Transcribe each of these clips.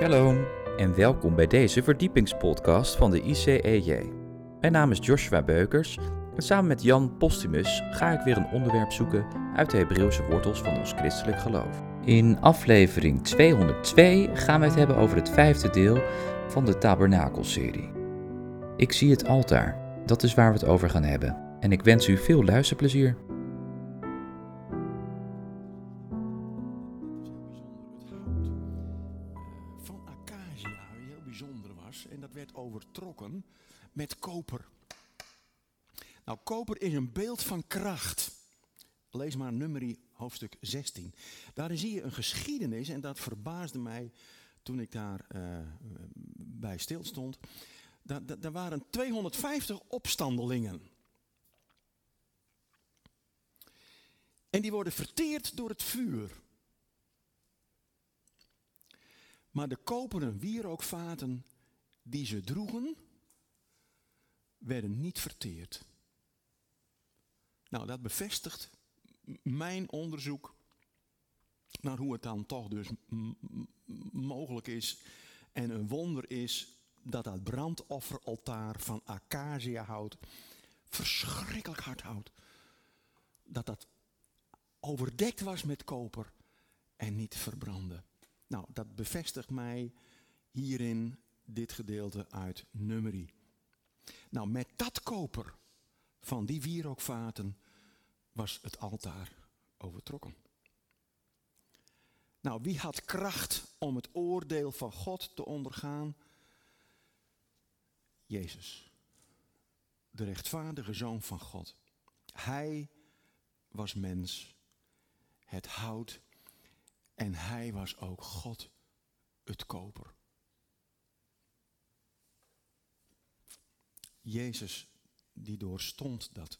Shalom en welkom bij deze verdiepingspodcast van de ICEJ. Mijn naam is Joshua Beukers en samen met Jan Postumus ga ik weer een onderwerp zoeken uit de Hebreeuwse wortels van ons christelijk geloof. In aflevering 202 gaan we het hebben over het vijfde deel van de Tabernakelserie. Ik zie het altaar, dat is waar we het over gaan hebben. En ik wens u veel luisterplezier. En dat werd overtrokken met koper. Nou, koper is een beeld van kracht. Lees maar nummerie hoofdstuk 16. Daarin zie je een geschiedenis en dat verbaasde mij toen ik daar eh, bij stilstond. Da- da- Er waren 250 opstandelingen. En die worden verteerd door het vuur. Maar de koperen wierookvaten die ze droegen, werden niet verteerd. Nou, dat bevestigt mijn onderzoek naar hoe het dan toch dus mogelijk is en een wonder is dat dat brandofferaltaar van acaciahout verschrikkelijk hard houdt. Dat dat overdekt was met koper en niet verbrandde. Nou, dat bevestigt mij hierin dit gedeelte uit Nummerie. Nou, met dat koper van die wierookvaten was het altaar overtrokken. Nou, wie had kracht om het oordeel van God te ondergaan? Jezus, de rechtvaardige zoon van God. Hij was mens, het hout en hij was ook God, het koper. Jezus, die doorstond dat.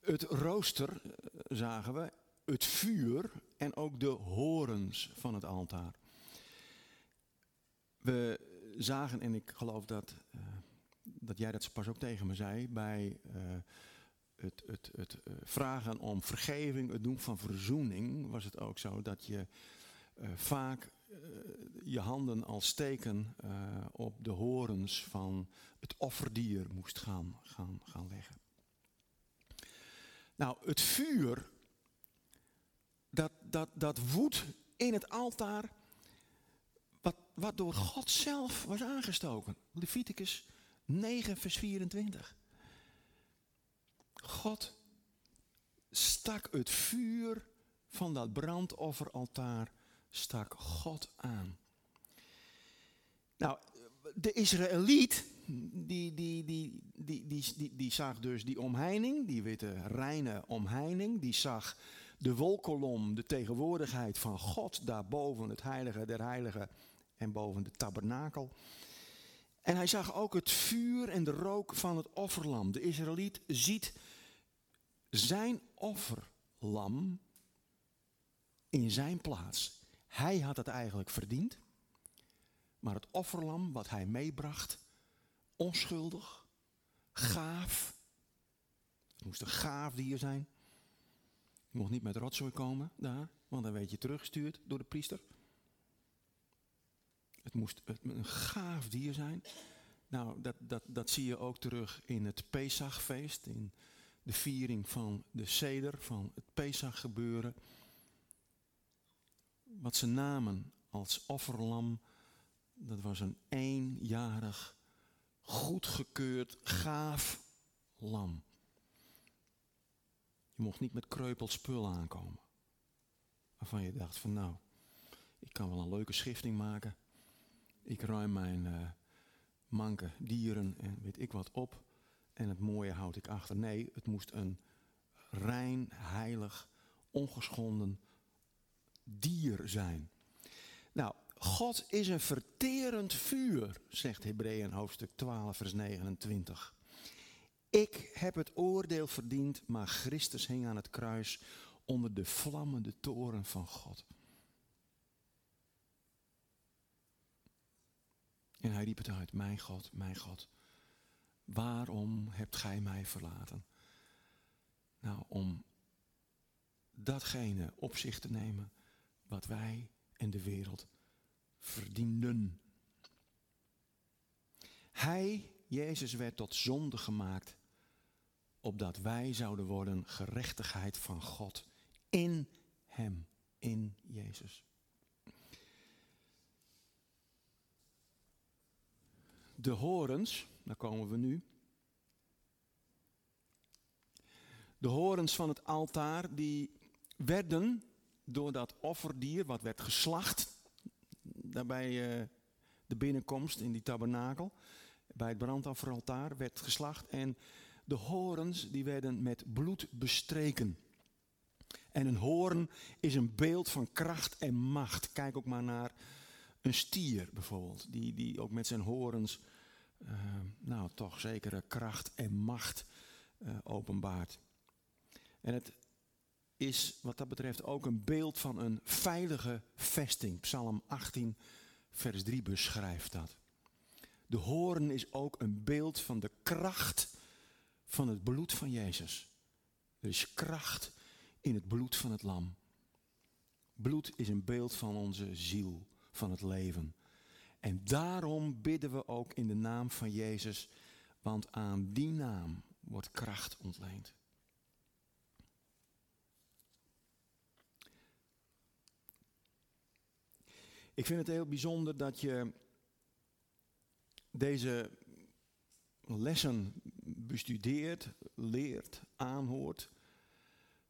Het rooster eh, zagen we, het vuur en ook de horens van het altaar. We zagen, en ik geloof dat, eh, dat jij dat pas ook tegen me zei, bij eh, het, het, het vragen om vergeving, het doen van verzoening, was het ook zo dat je vaak je handen als teken eh, op de horens van het offerdier moest gaan, gaan, gaan leggen. Nou, het vuur, dat, dat, dat woedt in het altaar, wat, wat door God zelf was aangestoken. Leviticus 9, vers 24. God stak het vuur van dat brandofferaltaar, stak God aan. Nou, de Israëliet, die, die, die, die, die, die, die zag dus die omheining, die witte reine omheining, die zag de wolkolom, de tegenwoordigheid van God daarboven het heilige der heiligen en boven de tabernakel. En hij zag ook het vuur en de rook van het offerlam. De Israëliet ziet zijn offerlam in zijn plaats. Hij had het eigenlijk verdiend. Maar het offerlam wat hij meebracht, onschuldig, gaaf. Het moest een gaaf dier zijn. Je mocht niet met rotzooi komen daar, want dan werd je teruggestuurd door de priester. Het moest een gaaf dier zijn. Nou, dat, dat, dat zie je ook terug in het Pesachfeest, in de viering van de seder, van het Pesach gebeuren. Wat ze namen als offerlam, dat was een eenjarig, goedgekeurd, gaaf lam. Je mocht niet met kreupeld spul aankomen. Waarvan je dacht van nou, ik kan wel een leuke schifting maken. Ik ruim mijn uh, manke dieren en weet ik wat op. En het mooie houd ik achter. Nee, het moest een rein, heilig, ongeschonden dier zijn. Nou, God is een verterend vuur, zegt Hebreeën hoofdstuk 12, vers 29. Ik heb het oordeel verdiend, maar Christus hing aan het kruis onder de vlammende toren van God. En hij riep het uit, mijn God, mijn God, waarom hebt gij mij verlaten? Nou, om datgene op zich te nemen wat wij en de wereld verdienden. Hij, Jezus, werd tot zonde gemaakt, opdat wij zouden worden gerechtigheid van God in Hem, in Jezus. De horens, daar komen we nu. De horens van het altaar, die werden door dat offerdier, wat werd geslacht, daarbij uh, de binnenkomst in die tabernakel, bij het brandofferaltaar, werd geslacht. En de horens, die werden met bloed bestreken. En een hoorn is een beeld van kracht en macht. Kijk ook maar naar een stier bijvoorbeeld, die, die ook met zijn horens, uh, nou toch zekere kracht en macht openbaart. En het is wat dat betreft ook een beeld van een veilige vesting. Psalm 18, vers 3 beschrijft dat. De hoorn is ook een beeld van de kracht van het bloed van Jezus. Er is kracht in het bloed van het lam. Bloed is een beeld van onze ziel, van het leven. En daarom bidden we ook in de naam van Jezus, want aan die naam wordt kracht ontleend. Ik vind het heel bijzonder dat je deze lessen bestudeert, leert, aanhoort.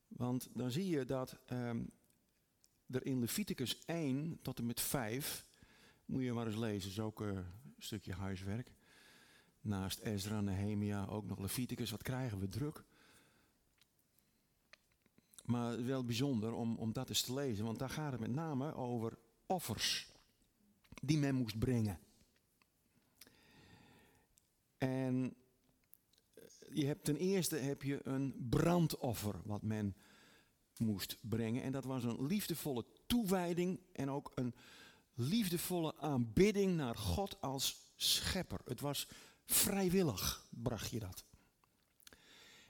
Want dan zie je dat um, er in Leviticus 1 tot en met 5, moet je maar eens lezen, is ook een stukje huiswerk. Naast Ezra, Nehemia, ook nog Leviticus, wat krijgen we druk. Maar wel bijzonder om, om dat eens te lezen, want daar gaat het met name over offers die men moest brengen. En eh, je hebt ten eerste heb je een brandoffer wat men moest brengen. En dat was een liefdevolle toewijding en ook een liefdevolle aanbidding naar God als schepper. Het was vrijwillig, bracht je dat.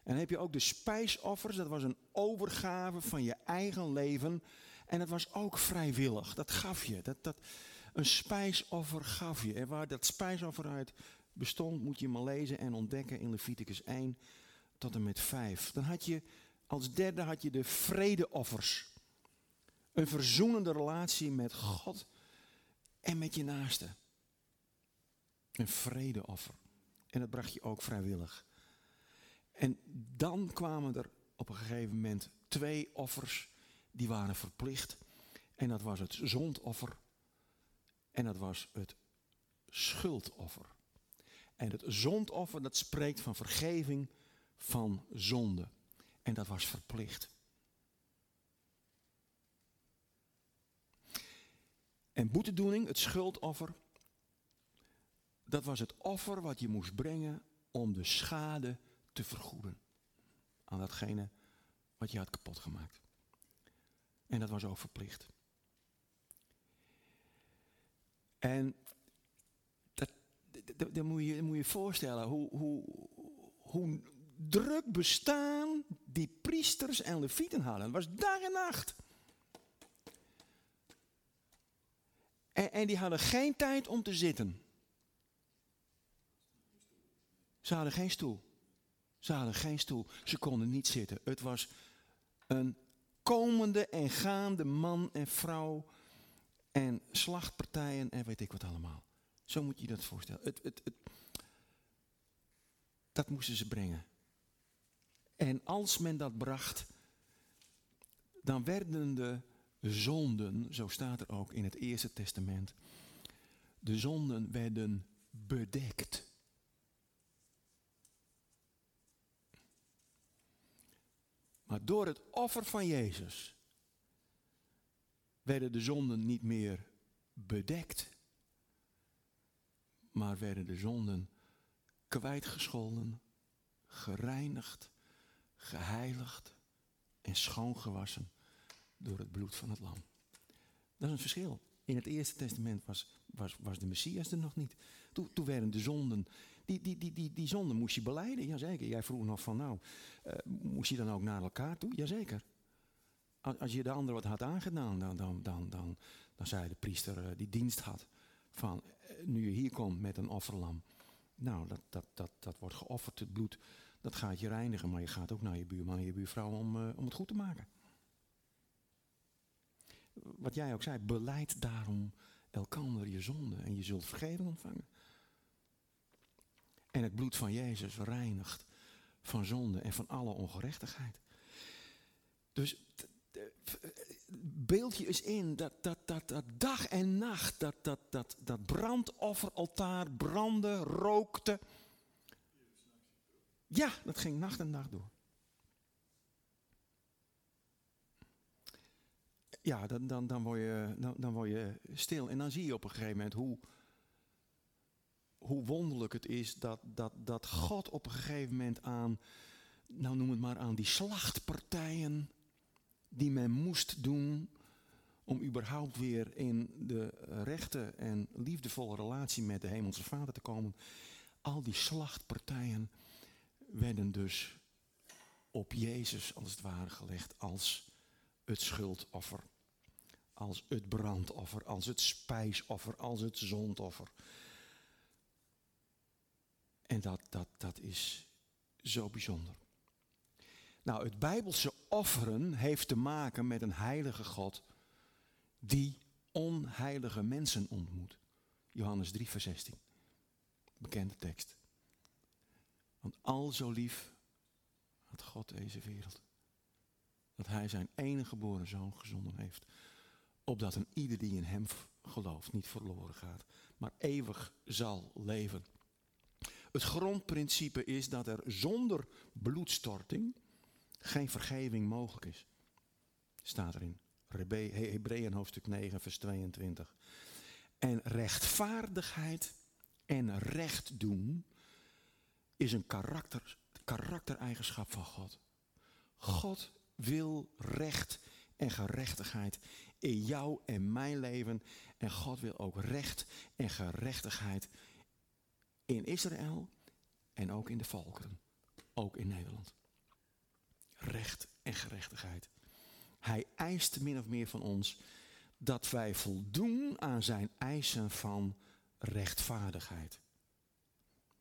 En dan heb je ook de spijsoffers, dat was een overgave van je eigen leven en dat was ook vrijwillig. Dat gaf je. Dat, dat, een spijsoffer gaf je. En waar dat spijsoffer uit bestond, moet je maar lezen en ontdekken in Leviticus 1 tot en met 5. Dan had je als derde had je de vredeoffers. Een verzoenende relatie met God en met je naaste. Een vredeoffer. En dat bracht je ook vrijwillig. En dan kwamen er op een gegeven moment twee offers die waren verplicht. En dat was het zondoffer en dat was het schuldoffer. En het zondoffer dat spreekt van vergeving van zonde. En dat was verplicht. En boetedoening, het schuldoffer, dat was het offer wat je moest brengen om de schade te vergoeden aan datgene wat je had kapot gemaakt. En dat was ook verplicht. En dat, dat, dat, moet, je, moet je voorstellen hoe, hoe, hoe druk bestaan die priesters en levieten hadden. Het was dag en nacht. En, en die hadden geen tijd om te zitten. Ze hadden geen stoel. Ze hadden geen stoel. Ze konden niet zitten. Het was een komende en gaande man en vrouw en slachtpartijen en weet ik wat allemaal. Zo moet je dat voorstellen. Het, het, het, dat moesten ze brengen. En als men dat bracht, dan werden de zonden, zo staat er ook in het Eerste Testament, de zonden werden bedekt. Maar door het offer van Jezus werden de zonden niet meer bedekt, maar werden de zonden kwijtgescholden, gereinigd, geheiligd en schoongewassen door het bloed van het lam. Dat is een verschil. In het Eerste Testament was, was, was de Messias er nog niet. Toen, toen werden de zonden die, die, die, die, die zonde moest je beleiden, jazeker. Jij vroeg nog van nou, uh, moest je dan ook naar elkaar toe? Jazeker. Als je de ander wat had aangedaan, dan, dan, dan, dan, dan zei de priester eh, die dienst had van eh, nu je hier komt met een offerlam. Nou, dat, dat, dat, dat wordt geofferd, het bloed, dat gaat je reinigen. Maar je gaat ook naar je buurman en je buurvrouw om, om het goed te maken. Wat jij ook zei, beleid daarom elkander je zonde en je zult vergeving ontvangen. En het bloed van Jezus reinigt van zonde en van alle ongerechtigheid. Dus beeld je eens in dat, dat, dat, dat dag en nacht, dat, dat, dat, dat brandofferaltaar brandde, rookte. Ja, dat ging nacht en dag door. Ja, dan, dan, dan, word je, dan, dan word je stil en dan zie je op een gegeven moment hoe, hoe wonderlijk het is dat, dat, dat God op een gegeven moment aan, nou noem het maar aan die slachtpartijen die men moest doen om überhaupt weer in de rechte en liefdevolle relatie met de Hemelse Vader te komen. Al die slachtpartijen werden dus op Jezus als het ware gelegd als het schuldoffer, als het brandoffer, als het spijsoffer, als het zondoffer. En dat, dat, dat is zo bijzonder. Nou, het Bijbelse offeren heeft te maken met een heilige God die onheilige mensen ontmoet. Johannes 3, vers 16. Bekende tekst. Want al zo lief had God deze wereld. Dat hij zijn enige geboren zoon gezonden heeft. Opdat een ieder die in hem gelooft niet verloren gaat. Maar eeuwig zal leven. Het grondprincipe is dat er zonder bloedstorting geen vergeving mogelijk is. Staat erin. Hebreeën hoofdstuk 9, vers 22. En rechtvaardigheid en recht doen is een karakter, karaktereigenschap van God. God wil recht en gerechtigheid in jou en mijn leven. En God wil ook recht en gerechtigheid in Israël en ook in de volkeren. Ook in Nederland recht en gerechtigheid. Hij eist min of meer van ons dat wij voldoen aan zijn eisen van rechtvaardigheid.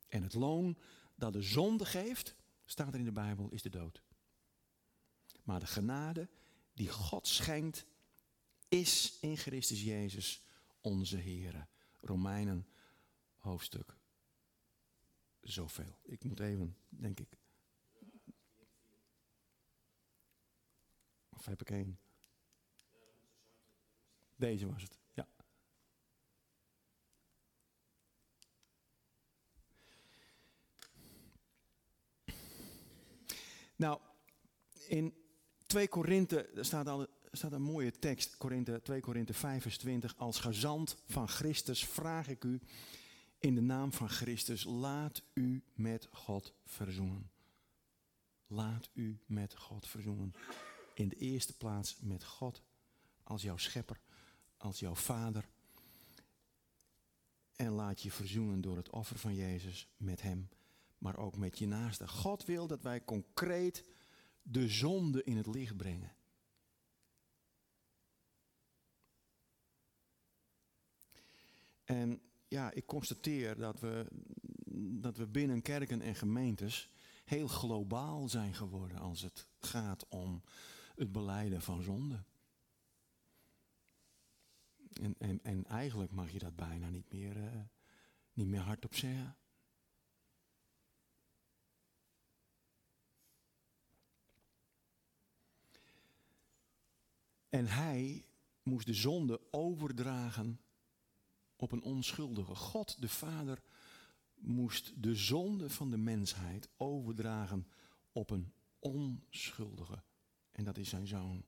En het loon dat de zonde geeft, staat er in de Bijbel, is de dood. Maar de genade die God schenkt, is in Christus Jezus onze Heer. Romeinen hoofdstuk zoveel. Ik moet even, denk ik, Of heb ik één? Deze was het, ja. Nou, in 2 Korinthe staat, al, staat een mooie tekst, Korinthe, 2 Korinthe 5 vers 20. Als gezant van Christus vraag ik u in de naam van Christus, laat u met God verzoenen. Laat u met God verzoenen in de eerste plaats met God als jouw schepper, als jouw vader. En laat je verzoenen door het offer van Jezus met Hem, maar ook met je naaste. God wil dat wij concreet de zonde in het licht brengen. En ja, ik constateer dat we, dat we binnen kerken en gemeentes heel globaal zijn geworden als het gaat om het beleiden van zonde. En, en, en eigenlijk mag je dat bijna niet meer, uh, niet meer hardop zeggen. En hij moest de zonde overdragen op een onschuldige. God, de Vader, moest de zonde van de mensheid overdragen op een onschuldige. En dat is zijn zoon.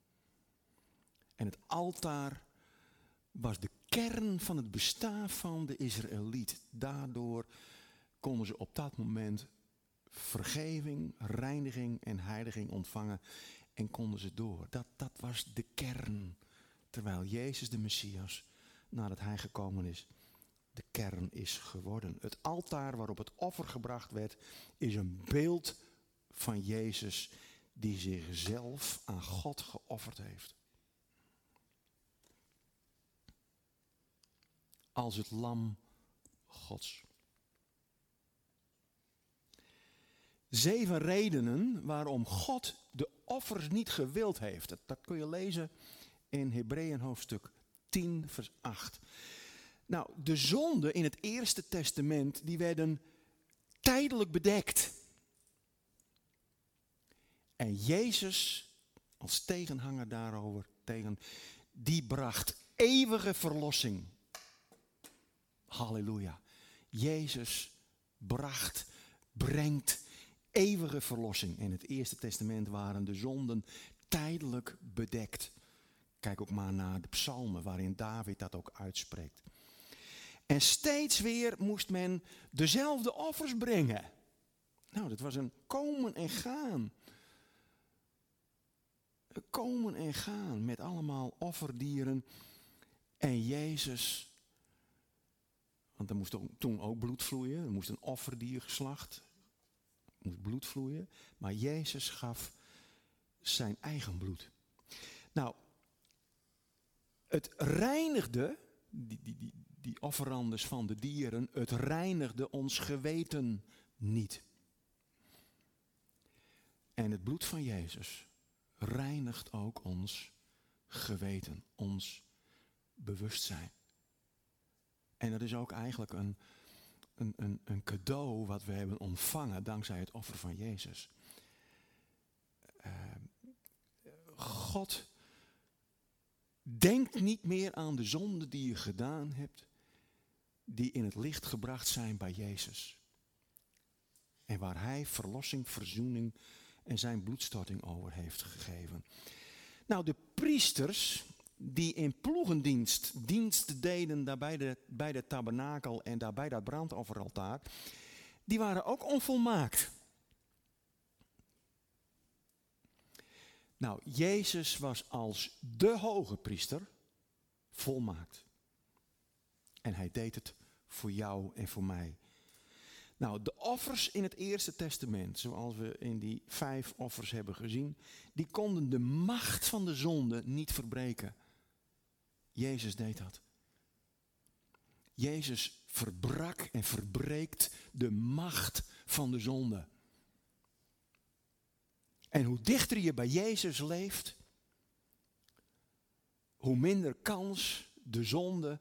En het altaar was de kern van het bestaan van de Israëliet. Daardoor konden ze op dat moment vergeving, reiniging en heiliging ontvangen. En konden ze door. Dat, dat was de kern. Terwijl Jezus de Messias, nadat hij gekomen is, de kern is geworden. Het altaar waarop het offer gebracht werd, is een beeld van Jezus die zichzelf aan God geofferd heeft. Als het lam Gods. Zeven redenen waarom God de offers niet gewild heeft. Dat, kun je lezen in Hebreeën hoofdstuk 10, vers 8. Nou, de zonden in het Eerste Testament, die werden tijdelijk bedekt. En Jezus, als tegenhanger daarover, tegen, die bracht eeuwige verlossing. Halleluja. Jezus bracht, brengt eeuwige verlossing. In het Eerste Testament waren de zonden tijdelijk bedekt. Kijk ook maar naar de psalmen waarin David dat ook uitspreekt. En steeds weer moest men dezelfde offers brengen. Nou, dat was een komen en gaan. Een komen en gaan met allemaal offerdieren. En Jezus, want er moest toen ook bloed vloeien. Er moest een offerdier geslacht moest bloed vloeien. Maar Jezus gaf zijn eigen bloed. Nou, het reinigde, die, die, die, offerandes van de dieren, het reinigde ons geweten niet. En het bloed van Jezus reinigt ook ons geweten, ons bewustzijn. En dat is ook eigenlijk een, een, een, een cadeau wat we hebben ontvangen dankzij het offer van Jezus. Uh, God denkt niet meer aan de zonden die je gedaan hebt, die in het licht gebracht zijn bij Jezus. En waar Hij verlossing, verzoening en zijn bloedstorting over heeft gegeven. Nou, de priesters, die in ploegendienst dienst deden daar bij de, bij de tabernakel en daarbij dat brandofferaltaar, die waren ook onvolmaakt. Nou, Jezus was als de hoge priester volmaakt. En hij deed het voor jou en voor mij. Nou, de offers in het Eerste Testament, zoals we in die vijf offers hebben gezien, die konden de macht van de zonde niet verbreken. Jezus deed dat. Jezus verbrak en verbreekt de macht van de zonde. En hoe dichter je bij Jezus leeft, hoe minder kans de zonde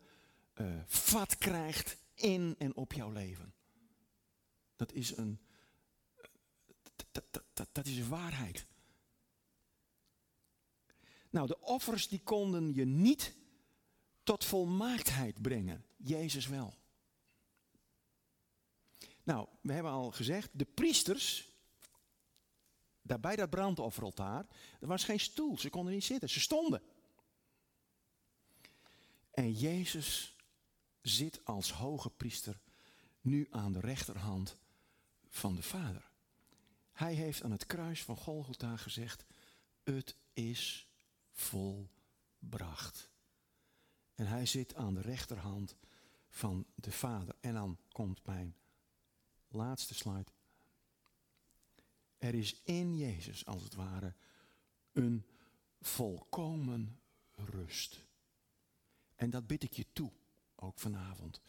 uh, vat krijgt in en op jouw leven. Dat is een, dat, dat is een waarheid. Nou, de offers die konden je niet tot volmaaktheid brengen. Jezus wel. Nou, we hebben al gezegd, de priesters, daar bij dat brandofferaltaar, er was geen stoel, ze konden niet zitten, ze stonden. En Jezus zit als hoge priester nu aan de rechterhand van de Vader. Hij heeft aan het kruis van Golgotha gezegd, het is volbracht. En hij zit aan de rechterhand van de Vader. En dan komt mijn laatste slide. Er is in Jezus, als het ware, een volkomen rust. En dat bid ik je toe, ook vanavond.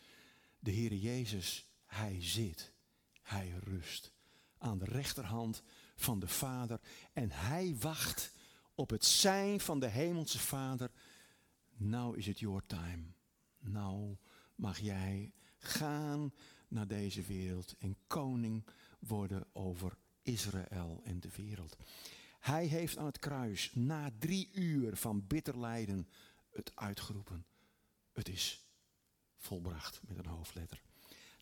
De Heere Jezus, Hij zit, Hij rust aan de rechterhand van de Vader. En Hij wacht op het zijn van de Hemelse Vader nou is het your time. Nou mag jij gaan naar deze wereld en koning worden over Israël en de wereld. Hij heeft aan het kruis na drie uur van bitter lijden het uitgeroepen. Het is volbracht met een hoofdletter.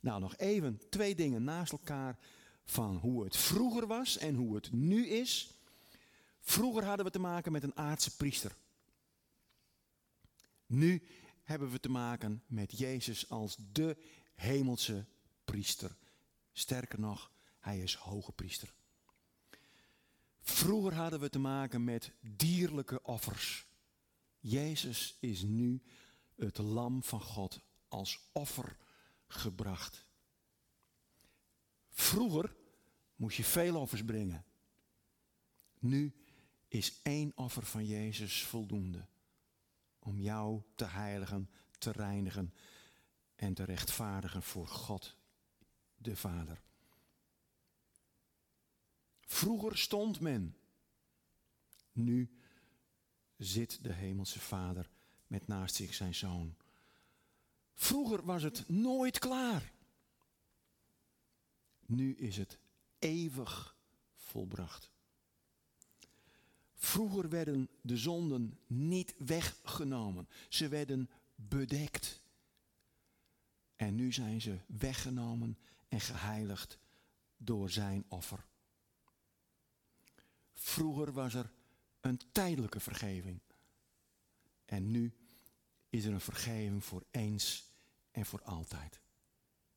Nou, nog even twee dingen naast elkaar van hoe het vroeger was en hoe het nu is. Vroeger hadden we te maken met een aardse priester. Nu hebben we te maken met Jezus als de hemelse priester. Sterker nog, hij is hoge priester. Vroeger hadden we te maken met dierlijke offers. Jezus is nu het lam van God als offer gebracht. Vroeger moest je veel offers brengen. Nu is één offer van Jezus voldoende om jou te heiligen, te reinigen en te rechtvaardigen voor God, de Vader. Vroeger stond men, nu zit de Hemelse Vader met naast zich zijn zoon. Vroeger was het nooit klaar. Nu is het eeuwig volbracht. Vroeger werden de zonden niet weggenomen. Ze werden bedekt. En nu zijn ze weggenomen en geheiligd door zijn offer. Vroeger was er een tijdelijke vergeving. En nu is er een vergeving voor eens en voor altijd.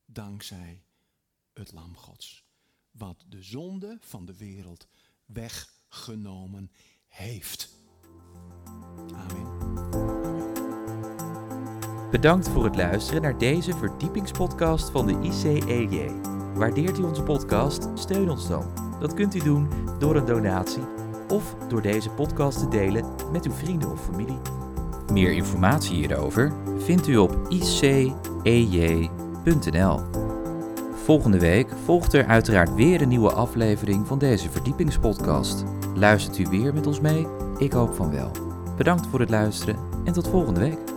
Dankzij het Lam Gods. Wat de zonde van de wereld weggenomen heeft. Amen. Bedankt voor het luisteren naar deze verdiepingspodcast van de ICEJ. Waardeert u onze podcast? Steun ons dan. Dat kunt u doen door een donatie of door deze podcast te delen met uw vrienden of familie. Meer informatie hierover vindt u op icej.nl. Volgende week volgt er uiteraard weer een nieuwe aflevering van deze verdiepingspodcast. Luistert u weer met ons mee? Ik hoop van wel. Bedankt voor het luisteren en tot volgende week.